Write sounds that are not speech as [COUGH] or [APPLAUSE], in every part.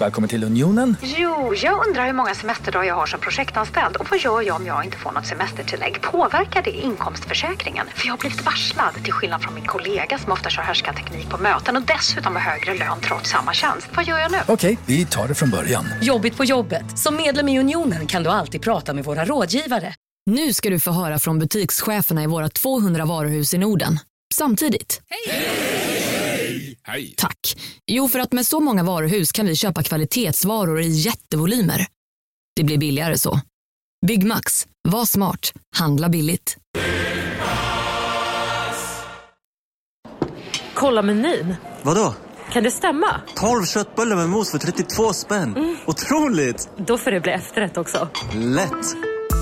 Välkommen till Unionen. Jo, jag undrar hur många semesterdagar jag har som projektanställd och vad gör jag om jag inte får något semestertillägg? Påverkar det inkomstförsäkringen? För jag har blivit varslad, till skillnad från min kollega som ofta kör teknik på möten och dessutom har högre lön trots samma tjänst. Vad gör jag nu? Okej, vi tar det från början. Jobbigt på jobbet. Som medlem i Unionen kan du alltid prata med våra rådgivare. Nu ska du få höra från butikscheferna i våra 200 varuhus i Norden. Samtidigt. Hej! Hej! Tack. Jo, för att med så många varuhus kan vi köpa kvalitetsvaror i jättevolymer. Det blir billigare så. Byggmax. Var smart. Handla billigt. Kolla menyn. Vadå? Kan det stämma? 12 köttbullar med mos för 32 spänn. Mm. Otroligt! Då får det bli efterrätt också. Lätt!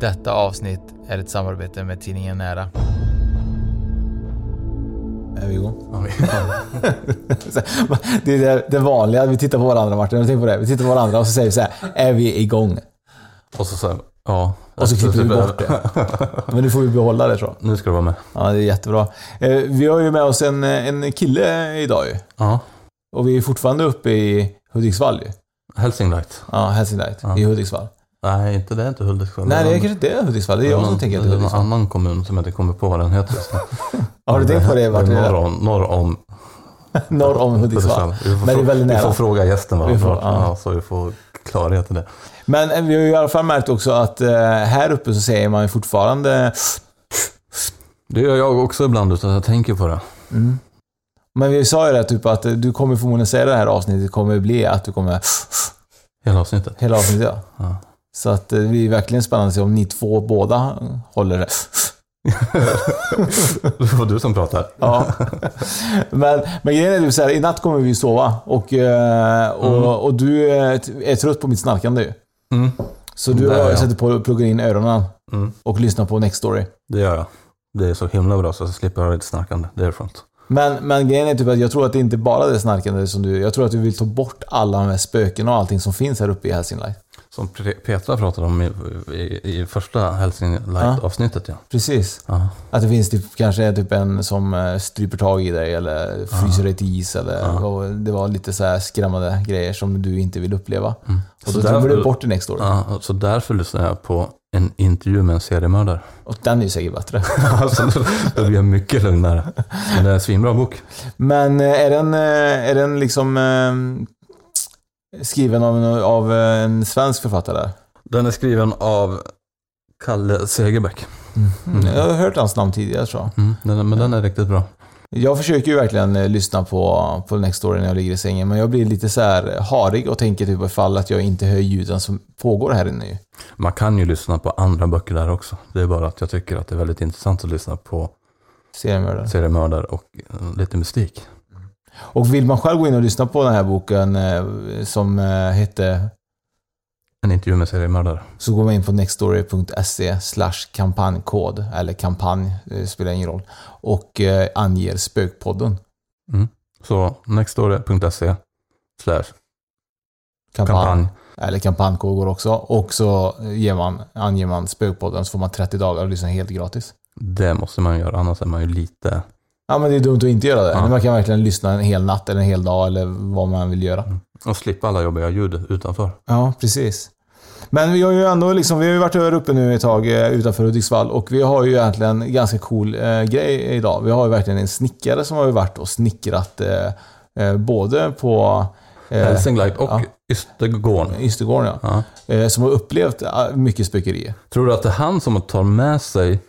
Detta avsnitt är ett samarbete med tidningen Nära. Är vi igång? Ja, vi [LAUGHS] det är det, vanliga, vi tittar på varandra Martin, tänk på det. Vi tittar på varandra och så säger vi så här, är vi igång? Och så säger ja. Och så klipper vi bort det. [LAUGHS] Men nu får vi behålla det tror jag. Nu ska du vara med. Ja, det är jättebra. Eh, vi har ju med oss en, en kille idag ju. Ja. Och vi är fortfarande uppe i Hudiksvall ju. Helsinglight. Ja, Helsinglight. Ja. I Hudiksvall. Nej, inte det är inte Hudiksvall. Nej, det är kanske inte är Hudiksvall. Det är jag som tänker att det är Hudiksvall. Det är en annan kommun som jag inte kommer på vad den heter. [LAUGHS] Har du tänkt på det? Vart norr om, norr om, [LAUGHS] norr om Hudiksvall. Men det är väldigt nära. Vi får fråga gästen vad får, ja. ja. så vi får klarhet i det. Men eh, vi har ju i alla fall märkt också att eh, här uppe så säger man ju fortfarande... Det gör jag också ibland utan att jag tänker på det. Mm. Men vi sa ju det typ att du kommer förmodligen säga det här avsnittet kommer bli att du kommer... Hela avsnittet? Hela avsnittet, ja. ja. Så att eh, det blir verkligen spännande att se om ni två båda håller det. [LAUGHS] det var du som pratar. [LAUGHS] ja. Men, men grejen är så här, i natt kommer vi sova och, eh, och, mm. och du är trött på mitt snarkande mm. Så du sätter på och pluggar in öronen mm. och lyssnar på Next Story. Det gör jag. Det är så himla bra så jag slipper höra lite snarkande. Det är skönt. Men, men grejen är typ att jag tror att det inte bara är det snarkande som du... Jag tror att du vill ta bort alla de här spöken och allting som finns här uppe i Helsingland. Som Petra pratade om i, i, i första Helsing Light-avsnittet. Ja. Precis. Ja. Att det finns typ, kanske typ en som eh, stryper tag i dig eller fryser dig till is. Eller, ja. Det var lite så skrämmande grejer som du inte vill uppleva. Mm. Och då glömmer du bort det next door. Ja, så därför lyssnar jag på en intervju med en seriemördare. Och den är ju säkert bättre. [LAUGHS] alltså, då blir mycket lugnare. Men det är en svinbra bok. Men eh, är den, eh, är den liksom Skriven av, av eh, en svensk författare? Den är skriven av Kalle Segerbäck. Mm. Mm. Jag har hört hans namn tidigare tror jag. Mm. Den, men den är riktigt bra. Jag försöker ju verkligen eh, lyssna på, på Next Story när jag ligger i sängen, men jag blir lite så här harig och tänker typ ifall att jag inte hör ljuden som pågår här inne. Man kan ju lyssna på andra böcker där också. Det är bara att jag tycker att det är väldigt intressant att lyssna på seriemördare, seriemördare och eh, lite mystik. Och vill man själv gå in och lyssna på den här boken eh, som eh, hette En intervju med seriemördare. Så går man in på nextstory.se slash kampanjkod, eller kampanj, det spelar ingen roll, och eh, anger Spökpodden. Mm. Så nextstory.se slash kampanj. Eller kampanjkod går också. Och så ger man, anger man Spökpodden så får man 30 dagar och lyssna helt gratis. Det måste man göra, annars är man ju lite Ja, men det är dumt att inte göra det. Ja. Man kan verkligen lyssna en hel natt eller en hel dag eller vad man vill göra. Och slippa alla jobbiga ljud utanför. Ja, precis. Men vi har ju ändå liksom, vi har ju varit över uppe nu ett tag eh, utanför Hudiksvall och vi har ju egentligen en ganska cool eh, grej idag. Vi har ju verkligen en snickare som har ju varit och snickrat eh, eh både på eh, Hälsingland och ja, Ystergården. Ystergården ja. ja. Eh, som har upplevt mycket spökerier. Tror du att det är han som tar med sig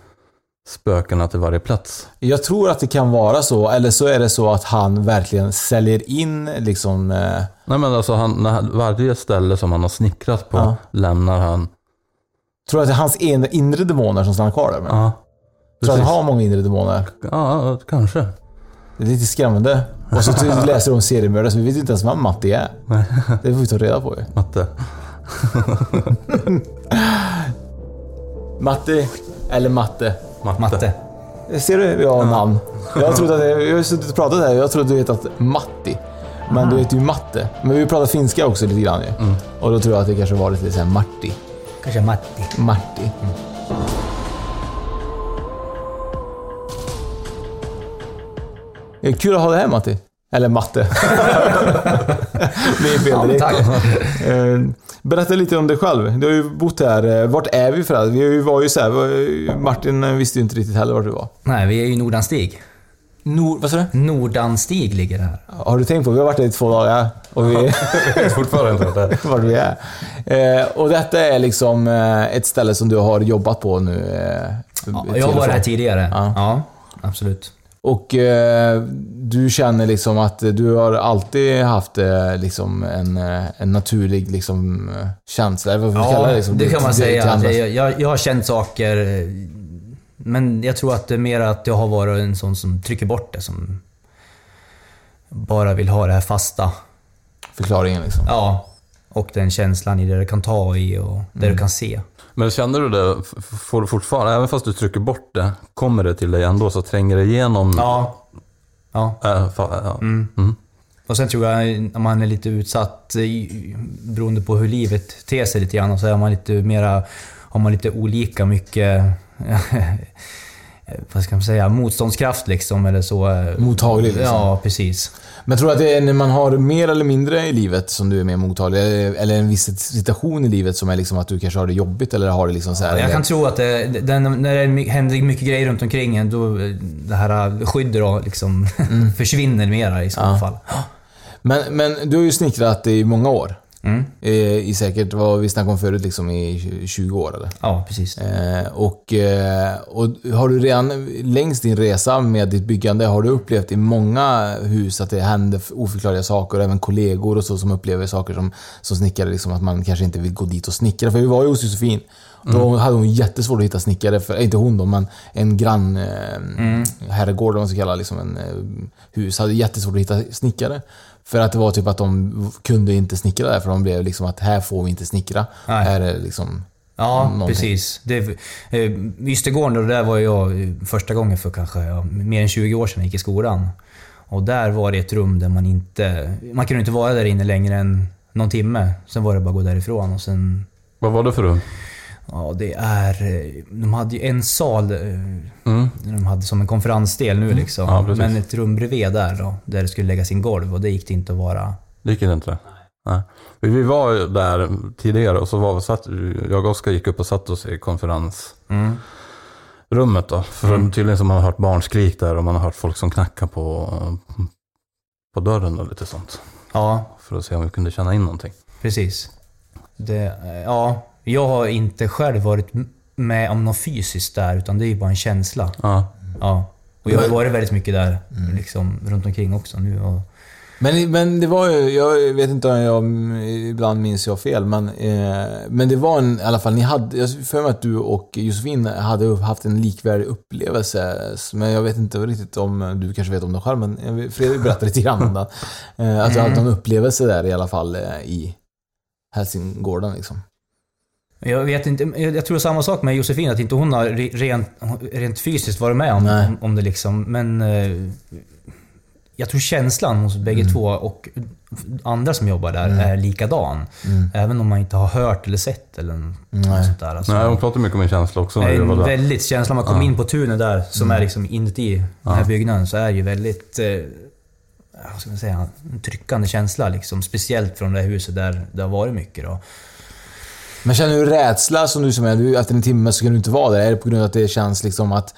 spökena till varje plats? Jag tror att det kan vara så, eller så är det så att han verkligen säljer in liksom... Eh... Nej men alltså, han, när, varje ställe som han har snickrat på ja. lämnar han... Tror du att det är hans inre demoner som stannar kvar där? Ja. Tror du att han Precis. har många inre demoner? Ja, kanske. Det är lite skrämmande. Och så läser de om seriemördare så vi vet inte ens vem Matti är. Nej. Det får vi ta reda på ju. Matte. [LAUGHS] Matti, eller Matte. Matte. Matte. Ser du? Vi har namn. Jag trodde att jag har suttit och pratat här. Jag trodde du hetat Matti. Men du heter ju Matte. Men vi pratar finska också lite grann ju. Och då tror jag att det kanske var lite såhär Marti. Kanske Matti. Marti. Det är kul att ha dig här Matti. Eller Matte. [LAUGHS] det är fel direkt. tack. Eh, Berätta lite om dig själv. Du har ju bott här. Eh, Vart är vi för Vi var ju så här, Martin visste ju inte riktigt heller vart du var. Nej, vi är ju i Nordanstig. Nord, vad sa du? Nordanstig ligger här. Har du tänkt på? Vi har varit där i två dagar och vi [LAUGHS] vet fortfarande inte [LAUGHS] vart vi är. Eh, och detta är liksom eh, ett ställe som du har jobbat på nu? Eh, Ja, jag och var från. här tidigare. Ja. Ja, absolut. Och eh, du känner liksom att du har alltid haft eh, liksom en, eh, en naturlig liksom, eh, känsla? Vad vi kalla Ja, det, liksom? det kan man säga. Jag, jag, jag har känt saker, men jag tror att det är mer att jag har varit en sån som trycker bort det, som bara vill ha det här fasta. Förklaringen liksom. Ja, och den känslan i det du kan ta i och det Mm. du kan se. Men känner du det får du fortfarande, även fast du trycker bort det, kommer det till dig ändå så tränger det igenom? Ja. Ja. Äh, fa, ja. Mm. Mm. Och sen tror jag, när man är lite utsatt, beroende på hur livet ter sig lite grann, så är man lite mera, har man lite olika mycket, [LAUGHS] vad ska man säga, motståndskraft liksom, eller så. Mottaglig liksom. Ja, precis. Men tror du att det är när man har mer eller mindre i livet som du är mer mottaglig? Eller, en viss situation i livet som är liksom att du kanske har det jobbigt? Eller har det liksom så här, Jag eller- kan tro att det, den, när det händer mycket grejer runt omkring en, då det här skyddet då liksom [LAUGHS] försvinner mera i så Mm. Ja. fall. Men, men du har ju snickrat i många år. Mm. Eh, I säkert, vad vi snackade om förut, liksom i 20 år eller? Ja, precis. Eh, och, eh, och har du redan längs din resa med ditt byggande, har du upplevt i många hus att det händer oförklarliga saker, även kollegor och så som upplever saker som, som snickare, liksom att man kanske inte vill gå dit och snickra. För vi var ju hos Josefin. Då Mm. hade hon jättesvårt att hitta snickare, för, inte hon då, men en grann eh, Mm. herrgård, om man ska kalla liksom en eh, hus, hade jättesvårt att hitta snickare. För att det var typ att de kunde inte snickra där, för de blev liksom att här får vi inte snickra. Nej. Här är liksom Ja, någonting. precis. Det, eh, Ystergården, då, där var jag eh, första gången för kanske ja, mer än 20 år sedan jag gick i skolan. Och där var det ett rum där man inte... Man kunde inte vara där inne längre än någon timme. Sen var det bara att gå därifrån och sen... Vad var det för rum? Ja, det är... eh, De hade ju en sal eh, Mm. de hade som en konferensdel nu liksom. Ja. Men ett rum bredvid där då, där det skulle läggas in golv och det gick det inte att vara... Det gick inte? Nej. Vi, vi var där tidigare och så var vi satt, jag och Oskar gick upp och satte oss i konferensrummet Mm. då. För tydligen så har man hört barnskrik där och man har hört folk som knackar på, på dörren och lite sånt. Ja, För att se om vi kunde känna in någonting. Precis. Det, ja, jag har inte själv varit med om något fysiskt där, utan det är ju bara en känsla. Ja. Ja. Och jag har varit väldigt mycket där, liksom, runt omkring också nu. Och, Men, men det var ju, jag vet inte om jag, ibland minns jag fel, men, eh, men det var en, i alla fall, ni hade, jag för mig att du och Josefin hade haft en likvärdig upplevelse. Men jag vet inte riktigt om, du kanske vet om det själv, men vill- Fredrik berättade lite grann om [LAUGHS] det. Eh, att du hade en upplevelse där i alla fall eh, i Hälsingården liksom. Jag vet inte, jag tror samma sak med Josefin, att inte hon har re- rent, rent fysiskt varit med om, om, om det liksom. Men eh, jag tror känslan hos bägge två och andra som jobbar där är likadan. Även om man inte har hört eller sett eller något sånt där. Alltså. Nej, hon pratade mycket om en känsla också när En väldigt känsla. Man kommer Ja. in på tunet där, som är liksom inuti den här byggnaden, så är det ju väldigt... Eh, vad ska man säga? En tryckande känsla liksom. Speciellt från det här huset där det har varit mycket då. Men känner du rädsla som du som är, efter en timme så kan du inte vara där? Är det på grund av att det känns liksom att...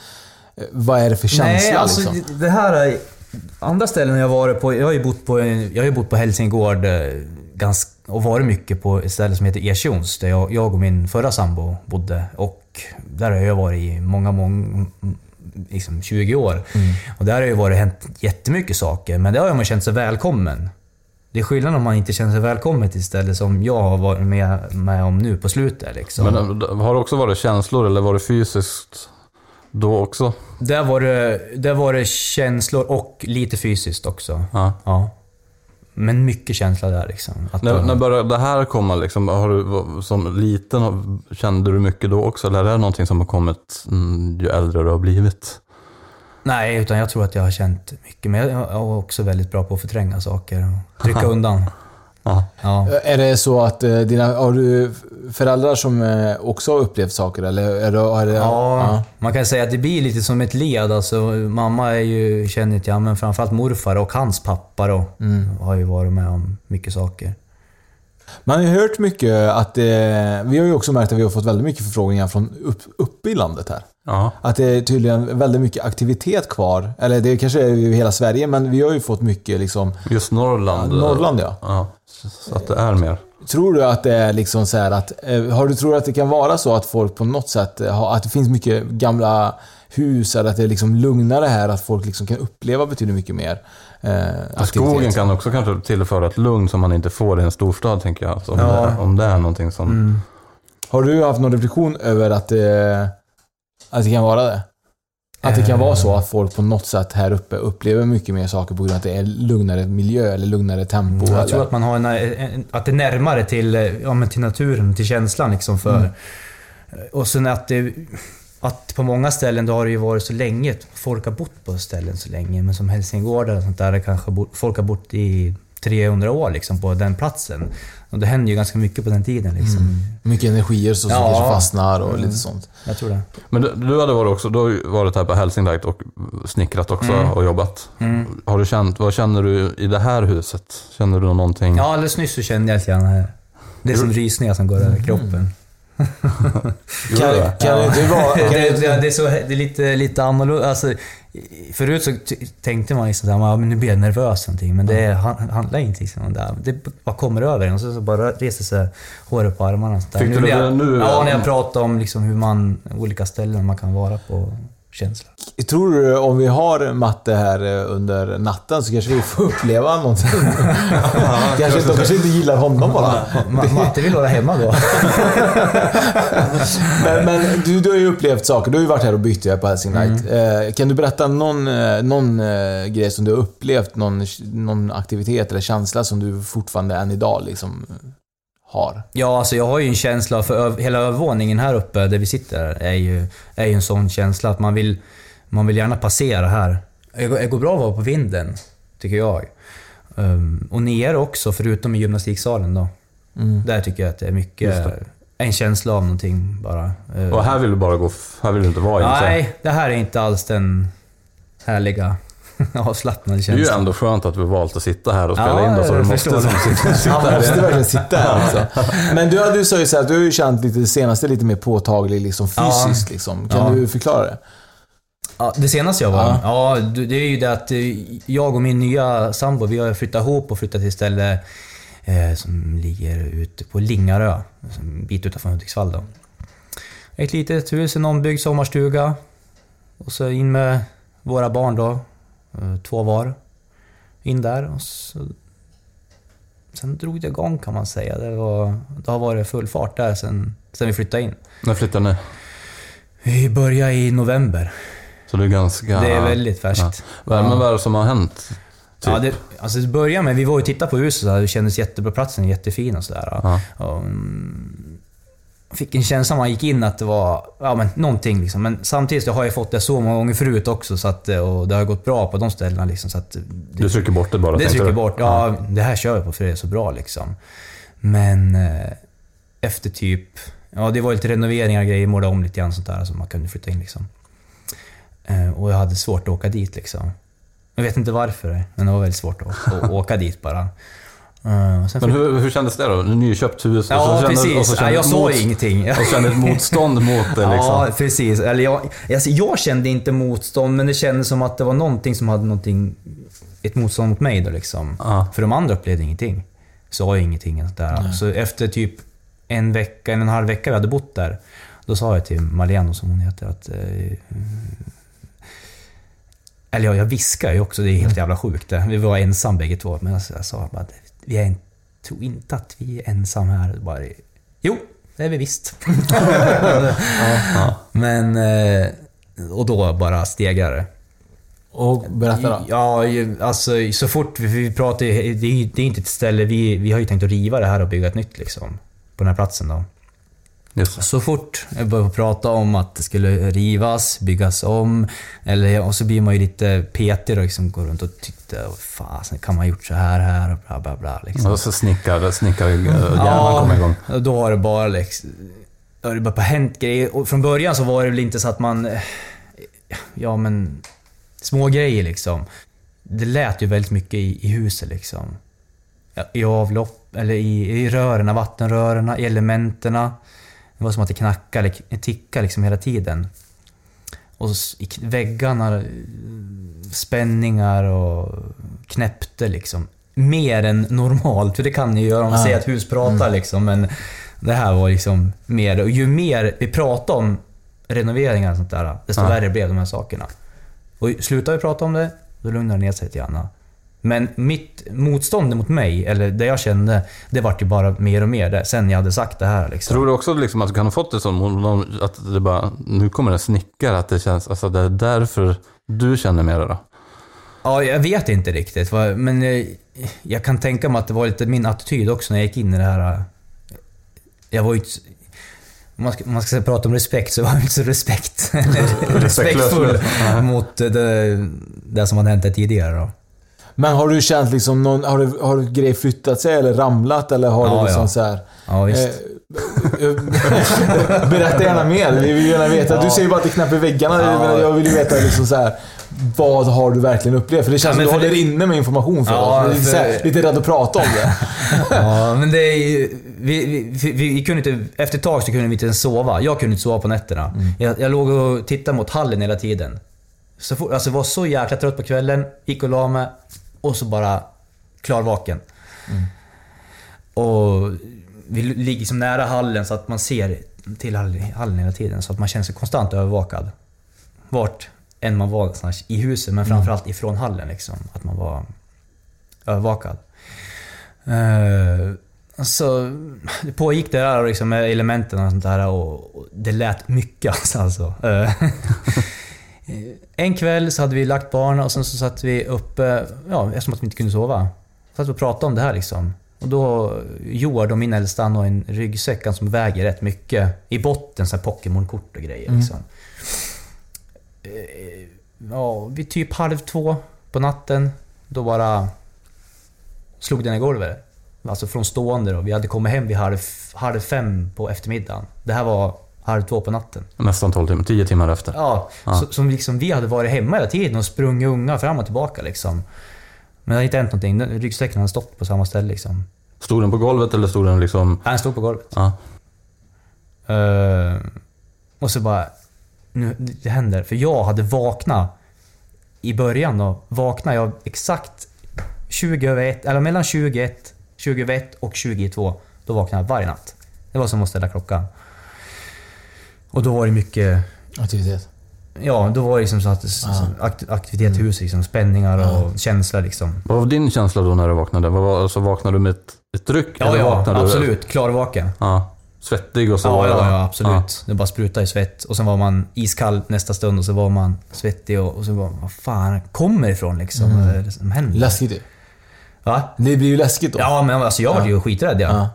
eh, Vad är det för känsla Nej, alltså liksom? det- här är... Andra ställen jag varit på, jag har ju bott på, jag har bott på Helsingård eh, ganska, och varit mycket på ett ställe som heter Ekjons, där jag, jag och min förra sambo bodde. Och där har jag varit i många, många, liksom 20 år. Och där har ju varit hänt jättemycket saker, men där har man känt sig välkommen. Det är skillnad om man inte känner sig välkommen till ett ställe som jag har varit med, med om nu på slutet. Liksom. Men eh, har det också varit känslor eller var det fysiskt då också? Där var det, där var det känslor och lite fysiskt också. Ja. Ja. Men mycket känsla där liksom. När, då- när började det här komma? Liksom, har du, som liten, kände du mycket då också? Eller är det någonting som har kommit mm, ju äldre du har blivit? Nej, utan jag tror att jag har känt mycket. Men jag är också väldigt bra på att förtränga saker och trycka undan. Ja. Ja. Är det så att eh, dina... Har du föräldrar som eh, också har upplevt saker? Eller är det... Är det Ja, man kan säga att det blir lite som ett led. Alltså, mamma är ju, känner jag, men framförallt morfar och hans pappa då, har ju varit med om mycket saker. Man har ju hört mycket att eh, Vi har ju också märkt att vi har fått väldigt mycket förfrågningar från upp, uppe i landet här. Ja. Att det är tydligen väldigt mycket aktivitet kvar. Eller det kanske är i hela Sverige, men vi har ju fått mycket liksom... Just Norrland? Ja, Norrland, ja. ja. Så att det är mer. Tror du att det är liksom så att... eh, Har du tror att det kan vara så att folk på något sätt eh, har... Att det finns mycket gamla hus, eller att det är liksom lugnare här, att folk liksom kan uppleva betydligt mycket mer eh, Skogen kan också kanske tillföra ett lugn som man inte får i en storstad, tänker jag. Så om, Ja. det, om det är någonting som... Mm. Har du haft någon reflektion över att det, att det kan vara det? Att det kan vara så att folk på något sätt här uppe upplever mycket mer saker på grund av att det är lugnare miljö eller lugnare tempo? Jag eller? tror att man har en, en, att det är närmare till, eh, ja, men till naturen, till känslan liksom för... Mm. Och sen att det... Att på många ställen då har det ju varit så länge, folk har bott på ställen så länge, men som Helsingården och sånt där, kanske folk har bott i 300 år liksom på den platsen. Och det händer ju ganska mycket på den tiden liksom. Mm. Mycket energier så, som Ja. kanske fastnar och Mm. lite sånt. Jag tror det. Men du, du hade varit också, du har ju varit här på Helsing Light och snickrat också Mm. och jobbat. Mm. Har du känt, vad känner du i det här huset? Känner du någonting? Ja, alldeles nyss så kände jag lite grann här. Det är som rysningar som går över kroppen. Kan, kan det inte vara... Det, det, det, är, så, det är lite, lite annorlunda. Alltså, förut så tänkte man liksom såhär, "Ja, men nu blir jag nervös någonting. Men det är- han- handlar inte liksom om det. Det bara kommer över en och så, så bara reser sig håret på armarna. sånt där. Fick du blir det nu? Ja, när jag pratar om liksom hur man, olika ställen man kan vara på känsla. tror du om vi har matte här eh, under natten så kanske vi får uppleva någonting? [LAUGHS] kanske, de kanske inte gillar honom bara. Ma- Matte vill vara hemma då. [LAUGHS] Men, men du, du har ju upplevt saker. Du har ju varit här och bytt här på Helsing Light. Mm. Eh, kan du berätta någon, eh, någon eh, grej som du har upplevt? Någon, någon aktivitet eller känsla som du fortfarande än idag liksom har? Ja, alltså jag har ju en känsla för hela övervåningen här uppe där vi sitter är ju, är ju en sån känsla att man vill, man vill gärna passera här. Det går, bra att vara på vinden, tycker jag. Um, och nere också, förutom i gymnastiksalen då. Mm. Där tycker jag att det är mycket det. en känsla av någonting bara. Uh, Och här vill du bara gå, här vill du inte vara egentligen. Nej, det här är inte alls den härliga [LAUGHS] avslappnade Det är ju ändå skönt att vi valt att sitta här och spela Ja, in då, så du måste som [LAUGHS] sitta, sitta Han här. måste verkligen sitta här också. [LAUGHS] Men du, hade- du sa ju så här, du har ju känt lite det senaste lite mer påtagligt liksom fysiskt. Ja. Liksom. Kan Ja. du förklara det? Ja, det senaste jag var Ja. det är ju det att eh, jag och min nya sambo, vi har flyttat ihop och flyttat till ett ställe eh, som ligger ute på Lingarö, en bit utanför Hudiksvall då. Ett litet hus, en ombyggd sommarstuga. Och så in med våra barn då, två var. In där och så... Sen drog det igång kan man säga. Det, var, det har varit full fart där sen, sen vi flyttade in. När flyttar ni? Vi började i november. Så det är ganska... Det är väldigt färskt. Ja. Men vad är det som har hänt? Ja, Typ. det, alltså det började med, vi var och tittade på huset, det kändes jättebra, platsen är jättefin och sådär. Ja. Och, mm, fick en känsla när man gick in att det var ja, men någonting liksom. Men samtidigt har jag fått det så många gånger förut också, så att, och det har gått bra på de ställena. Liksom, så att, det, Du trycker bort det bara? det trycker du? bort. Ja, det här kör jag på för det är så bra liksom. Men eh, efter typ... Ja, det var lite renoveringar och grejer, målade om lite grann sånt där så man kunde flytta in liksom. Eh, och jag hade svårt att åka dit liksom. Jag vet inte varför, men det var väldigt svårt att, att åka dit bara. Eh, Men hur, hur kändes det då? Nyköpt hus? och Ja, så kände- precis. och så Ja, jag ju ingenting. Och kände ett motstånd mot [LAUGHS] det liksom. Ja, precis. Eller jag, alltså jag kände inte motstånd, men det kändes som att det var någonting som hade någonting, ett motstånd mot mig då liksom. Ja. För de andra upplevde ingenting. Sa ingenting. och sånt Där. Så efter typ en vecka, en och en halv vecka vi hade bott där, då sa jag till Malena, som hon heter, att... Eh, eller ja, jag viskar ju också, det är helt jävla sjukt. Vi var ensam bägge två, men jag sa bara att vi är, tror inte att vi är ensamma här. Bara, jo, det är vi visst. [LAUGHS] Men... Eh, och då bara stegrar det. Och berätta då. Ja, ju- alltså så fort vi, vi pratar ju- det är, det är inte ett ställe, vi, vi har ju tänkt att riva det här och bygga ett nytt liksom. På den här platsen då. Så fort jag börjar prata om att det skulle rivas, byggas om, eller, och så blir man ju lite petig och liksom går runt och tyckte "Åh, fasen kan man ha gjort så här här och bla bla bla. Liksom. Och så snickar, snickar eh, hjärnan kommer igång. och då har det bara liksom... Då har det bara hänt grejer. Och från början så var det väl inte så att man... Ja men... Små grejer liksom. Det lät ju väldigt mycket i, i huset liksom. Ja, I avlopp, eller i, i rören, vattenrören, i elementerna. Det var som att det knackade, tickade liksom hela tiden. Och så i väggarna, eh, spänningar och knäppte liksom. Mer än normalt, för det kan ni ju göra om man Ja. säger att hus pratar liksom. Men det här var liksom mer, och ju mer vi pratade om renoveringar och sånt där, desto Ja. värre blev de här sakerna. Och slutar vi prata om det, då lugnar det ner sig lite grann. Men mitt motstånd mot mig, eller det jag kände, det vart ju bara mer och mer det, sen jag hade sagt det här. Liksom. Tror du också liksom att du kan ha fått det som att det bara, nu kommer en snickare, att det känns, alltså det är därför du känner mer då? Ja, jag vet inte riktigt. Men eh, jag kan tänka mig att det var lite min attityd också när jag gick in i det här. eh, Jag var ju inte... Om man ska, man ska prata om respekt så var jag inte så respekt, [LAUGHS] respektfull [LAUGHS] mot det, det som hade hänt tidigare. Då. Men har du känt liksom någon, har, du, har du grej flyttat sig eller ramlat eller har Ja, du liksom ja. så här... Ja, visst. eh, [LAUGHS] Berätta gärna mer. Vi vill gärna veta. Du Ja. säger bara att det knäpper väggarna. Ja. Jag vill ju veta liksom så här. Vad har du verkligen upplevt? För det känns Ja, som du håller det- inne med information för Ja, oss. Du för- här, lite rädd att prata om det. [LAUGHS] Ja, men det är ju, vi, vi, vi, vi kunde inte, efter ett tag så kunde vi inte ens sova. Jag kunde inte sova på nätterna. Jag, jag låg och tittade mot hallen hela tiden. Så alltså var så jäkla trött på kvällen, gick och la mig och så bara klarvaken. Och vi ligger som nära hallen så att man ser till hall- hallen hela tiden. Så att man känner sig konstant övervakad. Vart än man var någonstans i huset, men framförallt ifrån hallen. Liksom, att man var övervakad. Uh, så det pågick det där liksom med elementen och sånt där och, och det lät mycket alltså. Eh, [LAUGHS] en kväll så hade vi lagt barn och sen så satt vi uppe, ja eftersom att vi inte kunde sova. Satt vi och pratade om det här liksom. Och då, Joar min äldsta, han har en ryggsäck som väger rätt mycket. I botten så här Pokémon-kort och grejer Mm. liksom. Eh, Ja, vid typ halv två på natten, då bara slog den i golvet. Alltså från stående då. Vi hade kommit hem vid halv, halv fem på eftermiddagen. Det här var halv två på natten. Nästan 12 timmar, 10 timmar efter. Ja, Ja. Så, som liksom vi hade varit hemma hela tiden och sprungit unga fram och tillbaka liksom. Men det hade inte hänt någonting. Ryggsäcken hade stått på samma ställe liksom. Stod den på golvet eller stod den liksom... Den stod på golvet. Ja. Eh, och så bara... Nu, det händer. För jag hade vaknat i början då. Vaknade jag exakt 20 över 1, eller mellan 21, 20 över 1 och 22. Då vaknade jag varje natt. Det var som att ställa klockan. Och då var det mycket... Aktivitet. Ja, då var det liksom så att akt, aktivitet i huset, liksom, spänningar och känslor liksom. Vad var din känsla då när du vaknade? Vad var, alltså, vaknade du med ett, ett ryck? Ja, eller ja vaknade du- absolut. Klarvaken. Ja. Svettig och så? Ja, ja, ja absolut. Det bara sprutade i svett. Och sen var man iskall nästa stund och så var man svettig och, och så var vad fan kommer det ifrån liksom? Mm. Vad är det som händer? Läskigt ju. Va? Det blir ju läskigt då. Ja, men alltså jag var ju skiträdd ja.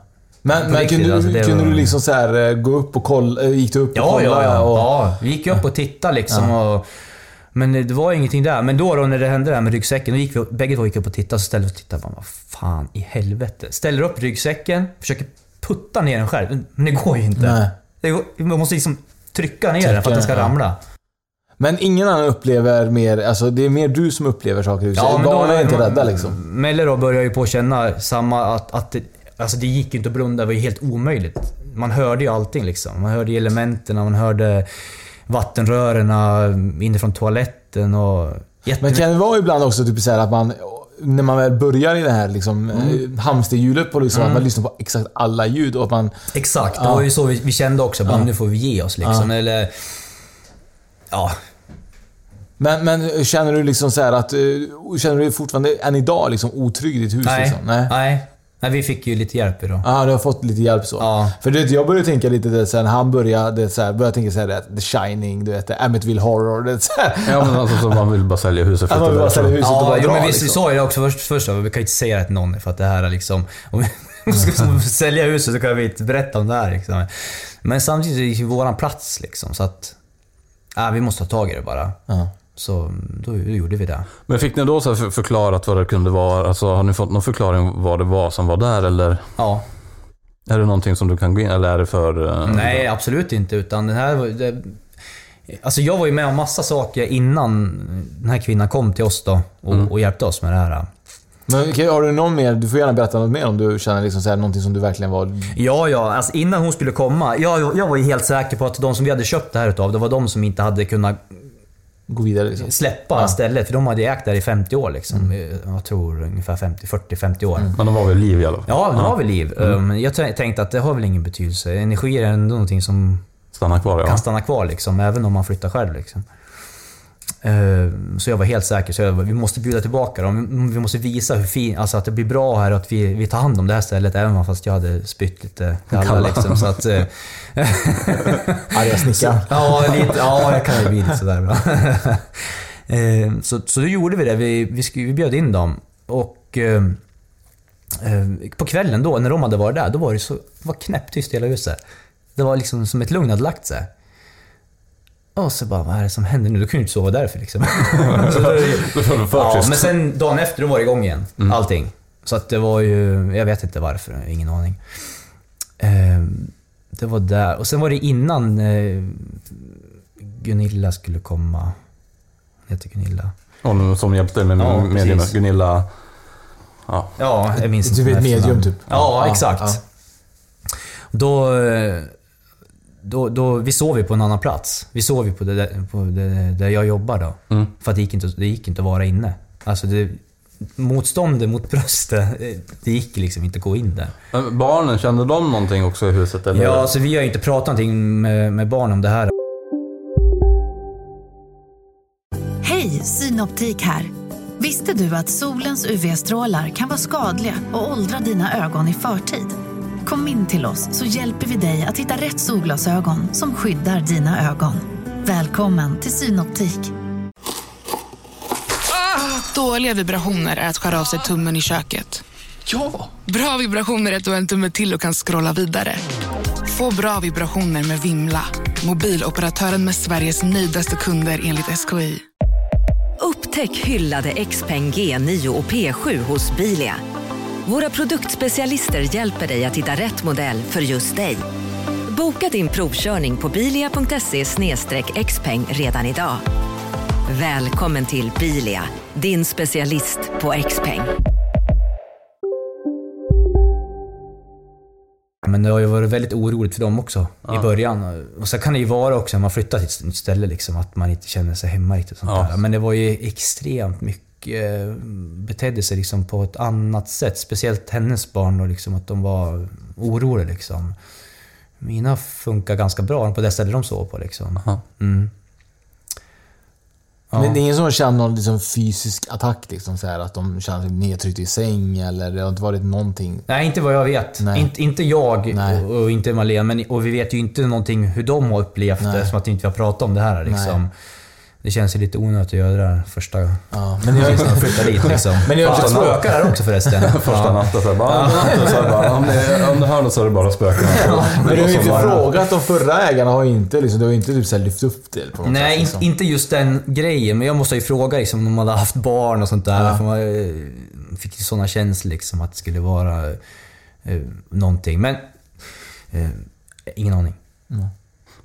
Ja. Men, men riktigt, kunde, alltså, du, kunde var- du liksom så här, eh, gå upp och kolla? eh, Gick du upp och Ja, kollade? ja, ja. Och, ja. Vi gick upp och tittade liksom. Och, men det var ingenting där. Men då, då när det hände det här med ryggsäcken, då gick vi, bägge två gick upp och tittade. Så ställde vi och tittade. Bara, vad fan i helvete. Ställer upp ryggsäcken, försöker putta ner den själv. Men det går ju inte. Nej. Det går, man måste liksom trycka ner den för att den ska ja. ramla. Men ingen annan upplever mer, alltså det är mer du som upplever saker huset. men då- är inte rädda liksom. Melle då började ju på att känna samma att, att alltså det gick ju inte att blunda, det var ju helt omöjligt. Man hörde ju allting liksom. Man hörde elementen, man hörde vattenrörerna inifrån toaletten och... Jätte... Men kan det vara ibland också typ så att man, när man väl börjar i det här liksom, Mm. eh, hamsterhjulet på liksom, Mm. att man lyssnar på exakt alla ljud och att man... Exakt, det var ju så vi, vi kände också. Bara, Ja. Nu får vi ge oss liksom. Ja. Eller... Ja. Men, men känner du liksom så här att... eh, Känner du dig fortfarande än idag liksom otrygg i ditt hus? Nej. Liksom? Nej. Nej. Nej, vi fick ju lite hjälp idag. Ja, du har fått lite hjälp så. Ja. För du vet, jag började tänka lite det, sen han började, det, så här, började tänka såhär, The Shining, du vet, Amityville Horror. Det, så här. Ja, men alltså så man vill bara sälja huset Ja, man vill bara sälja huset och bara jo, dra, men vi liksom. sa ju det också först, först vi kan ju inte säga det till någon för att det här är liksom... Om vi [LAUGHS] ska sälja huset så kan vi inte berätta om det här liksom. Men samtidigt är det ju våran plats liksom, så att... Ja, vi måste ta tag i det bara. Ja. Så då, då gjorde vi det. Men fick ni då så förklarat vad det kunde vara? Alltså, har ni fått någon förklaring vad det var som var där eller? Ja. Är det någonting som du kan gå in eller är det för... eh, Nej, absolut inte. Utan den här... Det, alltså jag var ju med om massa saker innan den här kvinnan kom till oss då och, Mm. och hjälpte oss med det här. Men okej, har du någon mer, du får gärna berätta något mer om du känner liksom så här, någonting som du verkligen var... Ja, ja. Alltså innan hon skulle komma. Jag, jag var ju helt säker på att de som vi hade köpt det här utav, det var de som inte hade kunnat Gå vidare liksom. släppa Ja. stället. För de hade ägt det här i 50 år liksom. Jag tror ungefär 50, 40-50 år. Men de var väl liv i alla fall? Ja, de var vid liv. Men jag t- tänkte att det har väl ingen betydelse. Energi är ändå någonting som Stanna kvar ja. kan stanna kvar liksom, även om man flyttar själv. Liksom. Eh, Så jag var helt säker. Så jag, vi måste bjuda tillbaka dem. Vi måste visa hur fin, alltså att det blir bra här och att vi, vi tar hand om det här stället. Även fast jag hade spytt lite till alla. Kalla. Liksom, så att, eh, [LAUGHS] Arga snickaren. Ja, lite, ja, det kan ju bli lite sådär bra. [LAUGHS] Eh, så, så då gjorde vi det. Vi, vi, vi bjöd in dem. Och på kvällen då, när de hade varit där, då var det så det var knäpptyst i hela huset. Det var liksom som ett lugn hade lagt sig. Och så bara, vad är det som händer nu? Då kunde jag inte sova därför liksom. [LAUGHS] så då, Det ja, men sen dagen efter, då var det igång igen. Allting. Så att det var ju, jag vet inte varför, ingen aning. Eh, det var där. Och sen var det innan eh, Gunilla skulle komma. Hon heter Gunilla. Hon som hjälpte dig med Ja, medierna. precis. Gunilla... Ja. Ja, jag minns Du inte vet vad medium typ? Ja, Ja, exakt. ja. Då, eh, då, då, vi sov ju på en annan plats. Vi sov ju på det där, på det, där jag jobbar då. Mm. För att det gick, inte, det gick inte att vara inne. Alltså det, motståndet mot bröstet, det gick liksom inte att gå in där. Men Barnen, kände de någonting också i huset? Eller? Ja, alltså vi har ju inte pratat någonting med, med barn om det här. Hej, Synoptik här. Visste du att solens UV-strålar kan vara skadliga och åldra dina ögon i förtid? Kom in till oss så hjälper vi dig att hitta rätt solglasögon som skyddar dina ögon. Välkommen till Synoptik. Dåliga vibrationer är att skära av sig tummen i köket. Ja! Bra vibrationer är att du har en tumme till och kan scrolla vidare. Få bra vibrationer med Vimla. Mobiloperatören med Sveriges nöjdaste kunder enligt SKI. Upptäck hyllade XPeng G9 och P7 hos Bilia. Våra produktspecialister hjälper dig att hitta rätt modell för just dig. Boka din provkörning på bilia.se xpeng redan idag. Välkommen till Bilia, din specialist på XPeng. Men det har ju varit väldigt oroligt för dem också i början. Och så kan det ju vara också när man flyttar till ett nytt ställe, liksom, att man inte känner sig hemma riktigt. Sånt Ja. där. Men det var ju extremt mycket, eh, betedde sig liksom på ett annat sätt. Speciellt hennes barn, och liksom, att de var oroliga. Liksom. Mina funkar ganska bra på det stället de sov på. Liksom. Mm. Ja. Men det är ingen som känner någon liksom fysisk attack? Liksom, så här, att de känner sig nedtryckta i säng eller det har inte varit någonting? Nej, inte vad jag vet. Inte, inte jag och, och inte Malena, men, och vi vet ju inte någonting hur de har upplevt det, Nej. som att vi inte har pratat om det här. Liksom. Nej. Det känns ju lite onödigt att göra det här första Ja, men jag, de flyttar dit [LAUGHS] liksom. Men jag- det spökar här också förresten. [LAUGHS] Första Ja. natten så bara, så bara, om, det, om du hör något så är det bara spöken. men du har ju inte bara- frågat de förra ägarna, har ju inte, liksom, du har ju inte typ, så här, lyft upp det på något Nej, sätt, liksom. inte just den grejen. Men jag måste ju fråga liksom, om de hade haft barn och sånt där. Ja. För man eh, fick ju såna känslor liksom, att det skulle vara eh, någonting. Men... Eh, ingen aning.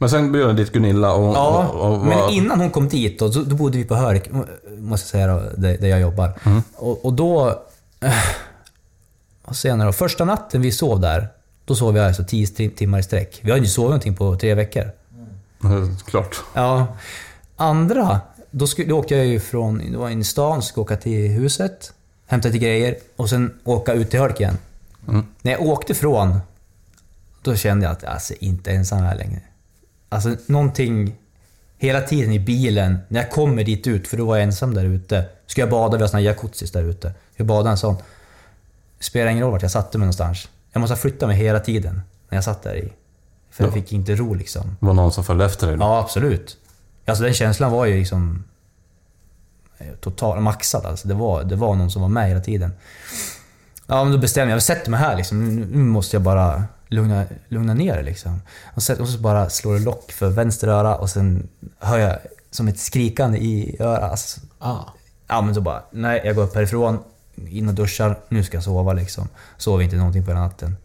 Men sen bjöd jag dit Gunilla och... Ja, och, och, men var- innan hon kom dit då, då, bodde vi på Hörik, måste jag säga då, där, där jag jobbar. Mm. Och, och då... Eh, säger jag nu då? Första natten vi sov där, då sov vi alltså 10 tim- timmar i sträck. Vi har inte sovit någonting på tre veckor. Mm, Klart. Ja. Andra, då, skulle, då åkte jag ju från, det var in i stan, skulle åka till huset, hämta lite grejer och sen åka ut till Hölk igen. Mm. När jag åkte från, då kände jag att jag alltså, inte ensam här längre. Alltså någonting, hela tiden i bilen, när jag kommer dit ut, för då var jag ensam där ute. Ska jag bada, vi har såna jacuzzis där ute. Jag badade en sån. Spelar ingen roll vart jag satte mig någonstans. Jag måste ha flyttat mig hela tiden när jag satt där i. För jag Ja. fick inte ro liksom. Det var någon som följde efter dig? Ja, absolut. Alltså den känslan var ju liksom... eh, Total maxad alltså. Det var, det var någon som var med hela tiden. Ja, men då bestämde jag, jag sätter mig här liksom. Nu måste jag bara lugna, lugna ner det liksom. Och, så, och så bara slår det lock för vänster öra och sen hör jag som ett skrikande i örat. Alltså, Ah. Ja, men så bara, nej, jag går upp härifrån, in och duschar, nu ska jag sova liksom. Sov inte någonting på hela natten.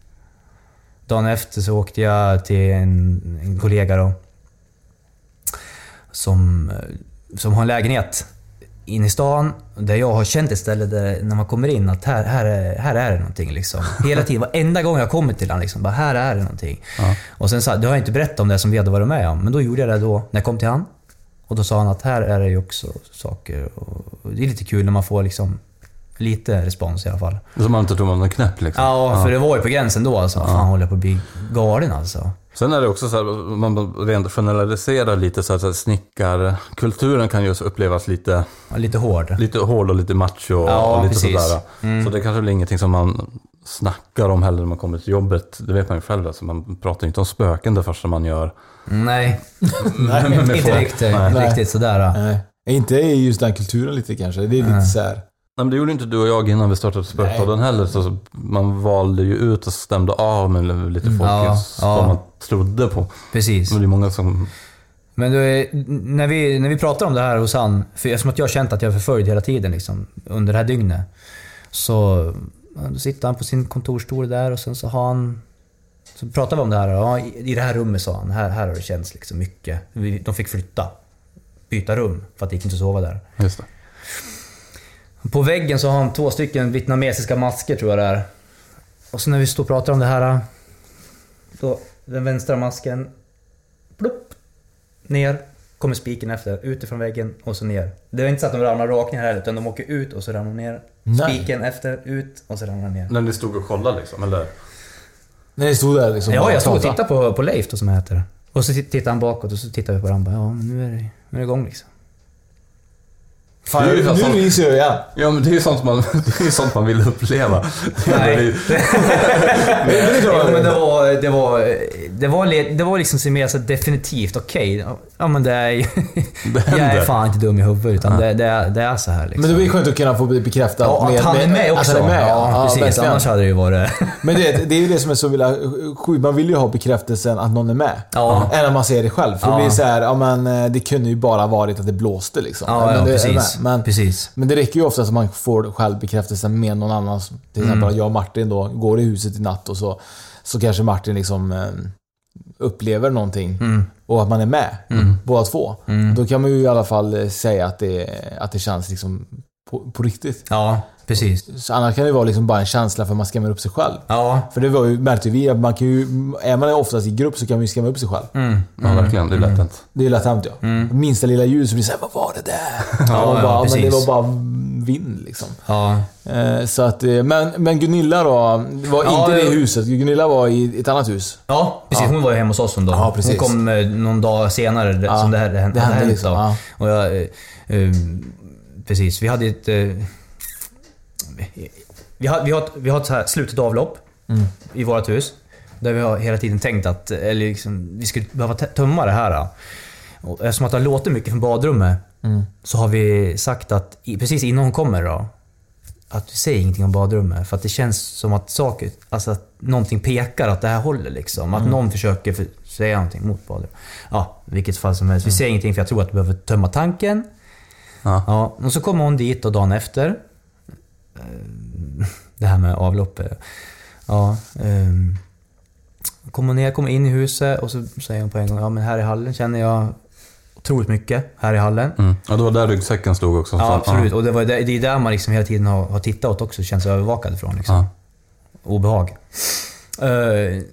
Dagen efter så åkte jag till en, en kollega då. Som, som har en lägenhet inne i stan. Där jag har känt ett ställe där när man kommer in att här, här, är, här är det någonting. Liksom. Hela tiden, varenda gång jag kommer till honom, liksom, bara här är det någonting. Och sen sa det har jag inte berättat om det som vi hade varit med om, men då gjorde jag det då när jag kom till han. Och då sa han att här är det ju också saker. Och det är lite kul när man får liksom lite respons i alla fall. Så man inte tror man är knäpp liksom? Ja, för det var ju på gränsen då alltså. Fan, håller jag på att bli galen alltså. Sen är det också så här, man rent generaliserar lite så att snickarkulturen kan ju upplevas lite... lite hård. Lite hård och lite macho och, Ja, och lite precis. sådär. Mm. Så det kanske väl ingenting som man snackar om heller när man kommer till jobbet. Det vet man ju själv. Alltså, man pratar ju inte om spöken det första man gör. Nej, [LAUGHS] Nej, [LAUGHS] inte folk. riktigt, Nej. riktigt sådär. Nej. Inte i just den kulturen lite kanske. Det är lite så här. Nej, men det gjorde inte du och jag innan vi startade Spökpodden heller. Så man valde ju ut och stämde av med lite Mm. Ja, folkets, ja. vad man trodde på. Precis. Men det är många som... Men du, när, vi, när vi pratar om det här hos han, för eftersom att jag har känt att jag är förföljd hela tiden liksom, under det här dygnet. Så då sitter han på sin kontorsstol där och sen så har han... Så pratar vi om det här. Ja, i, det här rummet sa han, här, här har det känts liksom mycket. De fick flytta. Byta rum för att det gick inte att sova där. Just det. På väggen så har han två stycken vietnamesiska masker tror jag det är. Och så när vi står och pratar om det här. Då, den vänstra masken. Plopp! Ner. Kommer spiken efter. Utifrån väggen och så ner. Det är inte så att de ramlar rakt ner här utan de åker ut och så ramlar de ner. Nej. Spiken efter, ut och så ramlar de ner. När ni stod och kollade liksom, eller? När ni stod där liksom Ja, jag stod och tittade på, på Leif då som jag heter. Och så tittar han bakåt och så tittar vi på varandra. Ja, men nu är det, nu är det igång liksom. Fan, Det nu sånt- minns jag igen. Ja, men det är ju sånt man, [LAUGHS] det är sånt man vill uppleva. Nej. Det [LAUGHS] men det var, det var, det var, le- det var liksom så mer så definitivt okej. Ja men det är ju- [LAUGHS] Jag är fan inte dum i huvudet utan det, det, är, det är så här liksom. Men det var ju skönt att kunna få bekräftat Ja, att han är med också. Att han är med, ja, precis. verkligen. Annars hade det ju varit... Men det, det är ju det som är så vilja sjukt. Man vill ju ha bekräftelsen att någon är med. Ja. Än att man ser det själv. För Ja. det blir så här, ja men eh, det kunde ju bara varit att det blåste liksom. Ja, men ja, det är precis. Men, precis. men det räcker ju ofta att man får själv bekräftelsen med någon annan. Till exempel Mm. att jag och Martin då går i huset i natt och så, så kanske Martin liksom eh, upplever någonting. Mm. Och att man är med, Mm. båda två. Mm. Då kan man ju i alla fall eh, säga att det, att det känns liksom på, på riktigt. Ja, precis. Så annars kan det vara liksom bara en känsla för att man skrämmer upp sig själv. Ja. För det var ju, märkte vi, att man kan ju, är man oftast i grupp så kan man ju skrämma upp sig själv. Mm. Ja, verkligen. Det är lätt hänt. Det är lätt hänt ja. Minsta lilla ljus så blir det såhär, vad var det där? [LAUGHS] Ja, Och ja, bara, men det precis. var bara vind liksom. Ja. Eh, Så att, eh, men, men Gunilla då, var Ja, inte i det huset. Gunilla var i ett annat hus. Ja, precis. Ja. Hon var ju hemma hos oss en dag. Ja, precis. Hon kom eh, någon dag senare Ja, som det här det hände. det hände liksom. Och jag, eh, precis, vi hade ett... eh, vi har, vi har, ett- vi har ett så här slutet avlopp Mm. i vårt hus. Där vi har hela tiden tänkt att eller liksom, vi skulle behöva tömma det här. Och eftersom att det har låtit mycket från badrummet Mm. så har vi sagt att precis innan hon kommer då, att vi säger ingenting om badrummet. För att det känns som att saker, alltså att någonting pekar att det här håller liksom. Att Mm. någon försöker för, säga någonting mot badrummet. Ja, vilket fall som helst. Vi säger ingenting för jag tror att vi behöver tömma tanken. Ja. Ja, och så kommer hon dit och dagen efter. Eh, [LAUGHS] Det här med avloppet. Ja, ehm, kommer ner, kommer in i huset och så säger hon på en gång, ja men här i hallen känner jag otroligt mycket. Här i hallen. Mm. Ja, det var där ryggsäcken stod också. Ja, absolut. Och det, var, det det är där man liksom hela tiden har, har tittat åt också, känns övervakad ifrån. Liksom. Ja. Obehag. Eh,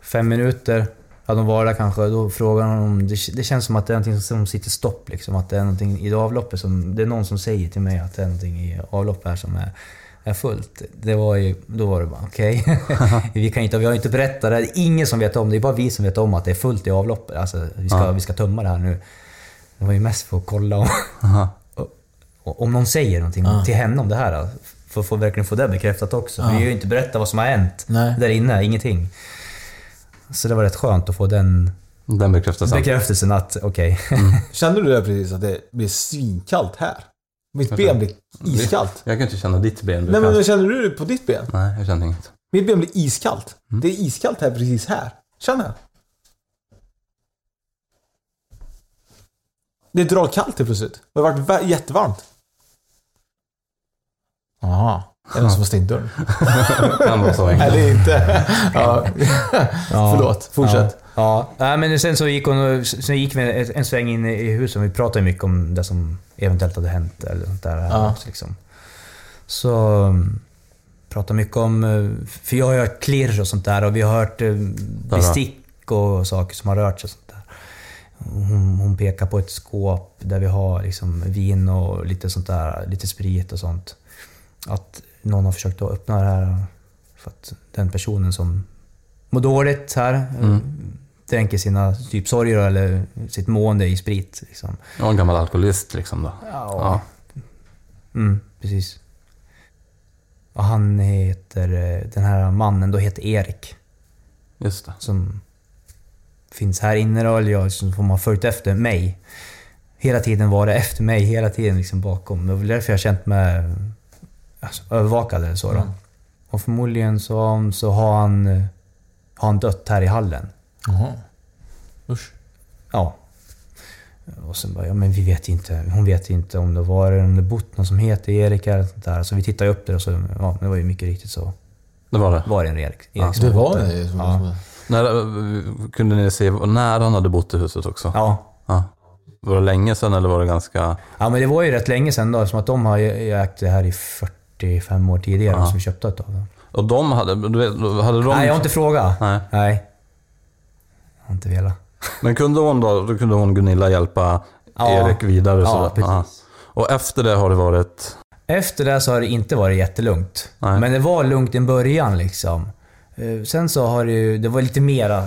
fem minuter hade de varit där kanske. Då frågar hon om... Det, det känns som att det är någonting som sitter stopp. Liksom. Att det är någonting i avloppet som... Det är någon som säger till mig att det är någonting i avloppet här som är, är fullt. Det var ju, då var det bara okej. [LAUGHS] vi, kan inte, vi har inte berättat det. Det är ingen som vet om det. Det är bara vi som vet om att det är fullt i avloppet. Alltså, vi, ska, Ja. vi ska tömma det här nu. Det var ju mest för att kolla om... [LAUGHS] Om någon säger någonting Ja. till henne om det här. För att få, verkligen få det bekräftat också. Ja. Vi har ju inte berättat vad som har hänt Nej. där inne, ingenting. Så det var rätt skönt att få den Den bekräftelsen. bekräftelsen att okej. [LAUGHS] Kände du det precis att det blir svinkallt här? Mitt ben blir iskallt. Jag kan inte känna ditt ben. Nej men känner du det på ditt ben? Nej, jag känner inget. Mitt ben blir iskallt. Mm. Det är iskallt här precis här. Känner jag. Det drar kallt helt plötsligt. Det har varit jättevarmt. Jaha. Är det någon som har stängt dörren? [LAUGHS] Kan vara så enkelt. Eller inte. [LAUGHS] Ja. Ja. Förlåt. Fortsätt. Ja, ja. Men sen så gick, hon, sen gick vi en sväng in i huset. Vi pratade mycket om det som eventuellt hade hänt. Eller sånt där. Ja. Liksom. Så um, pratade mycket om... eh, För jag har hört klirr och sånt där och vi har hört eh, bestick och saker som har rört sig och sånt där. Hon, hon pekar på ett skåp där vi har liksom vin och lite sånt där, lite sprit och sånt. Att någon har försökt att öppna det här för att den personen som mår dåligt här Mm. dränker sina typ sorger eller sitt mående i sprit. Liksom. Jag en gammal alkoholist liksom då. Ja. Mm, precis. Och han heter, eh, den här mannen då heter Erik. Just det. Som finns här inne då, eller jag som har följt efter mig. Hela tiden var det efter mig, hela tiden liksom bakom. Det var därför jag känt mig alltså, övervakad eller så då. Mm. Och förmodligen så, så har, han, eh, har han dött här i hallen. Jaha. Usch. Ja. Och sen bara, ja men vi vet inte. Hon vet inte om det var om det bott någon som heter Erik eller sånt där. Så vi tittade upp det och så, ja det var ju mycket riktigt så. Det var det? Var det en Erik? Ja. Erik som Det var det som Ja. När, kunde ni se när han hade bott i huset också? Ja. ja. Var det länge sedan eller var det ganska... Ja men det var ju rätt länge sedan då, eftersom att de har ju ägt det här i 45 år tidigare, Ja. som vi köpte ett av dem. Och de hade... Hade de... Nej, jag har inte frågat. Nej. Nej. Jag har inte velat. Men kunde hon då, då kunde hon Gunilla hjälpa Ja. Erik vidare? Ja, så, precis. Och efter det har det varit... Efter det så har det inte varit jättelugnt. Nej. Men det var lugnt i början liksom. Eh, Sen så har det ju... Det var lite mera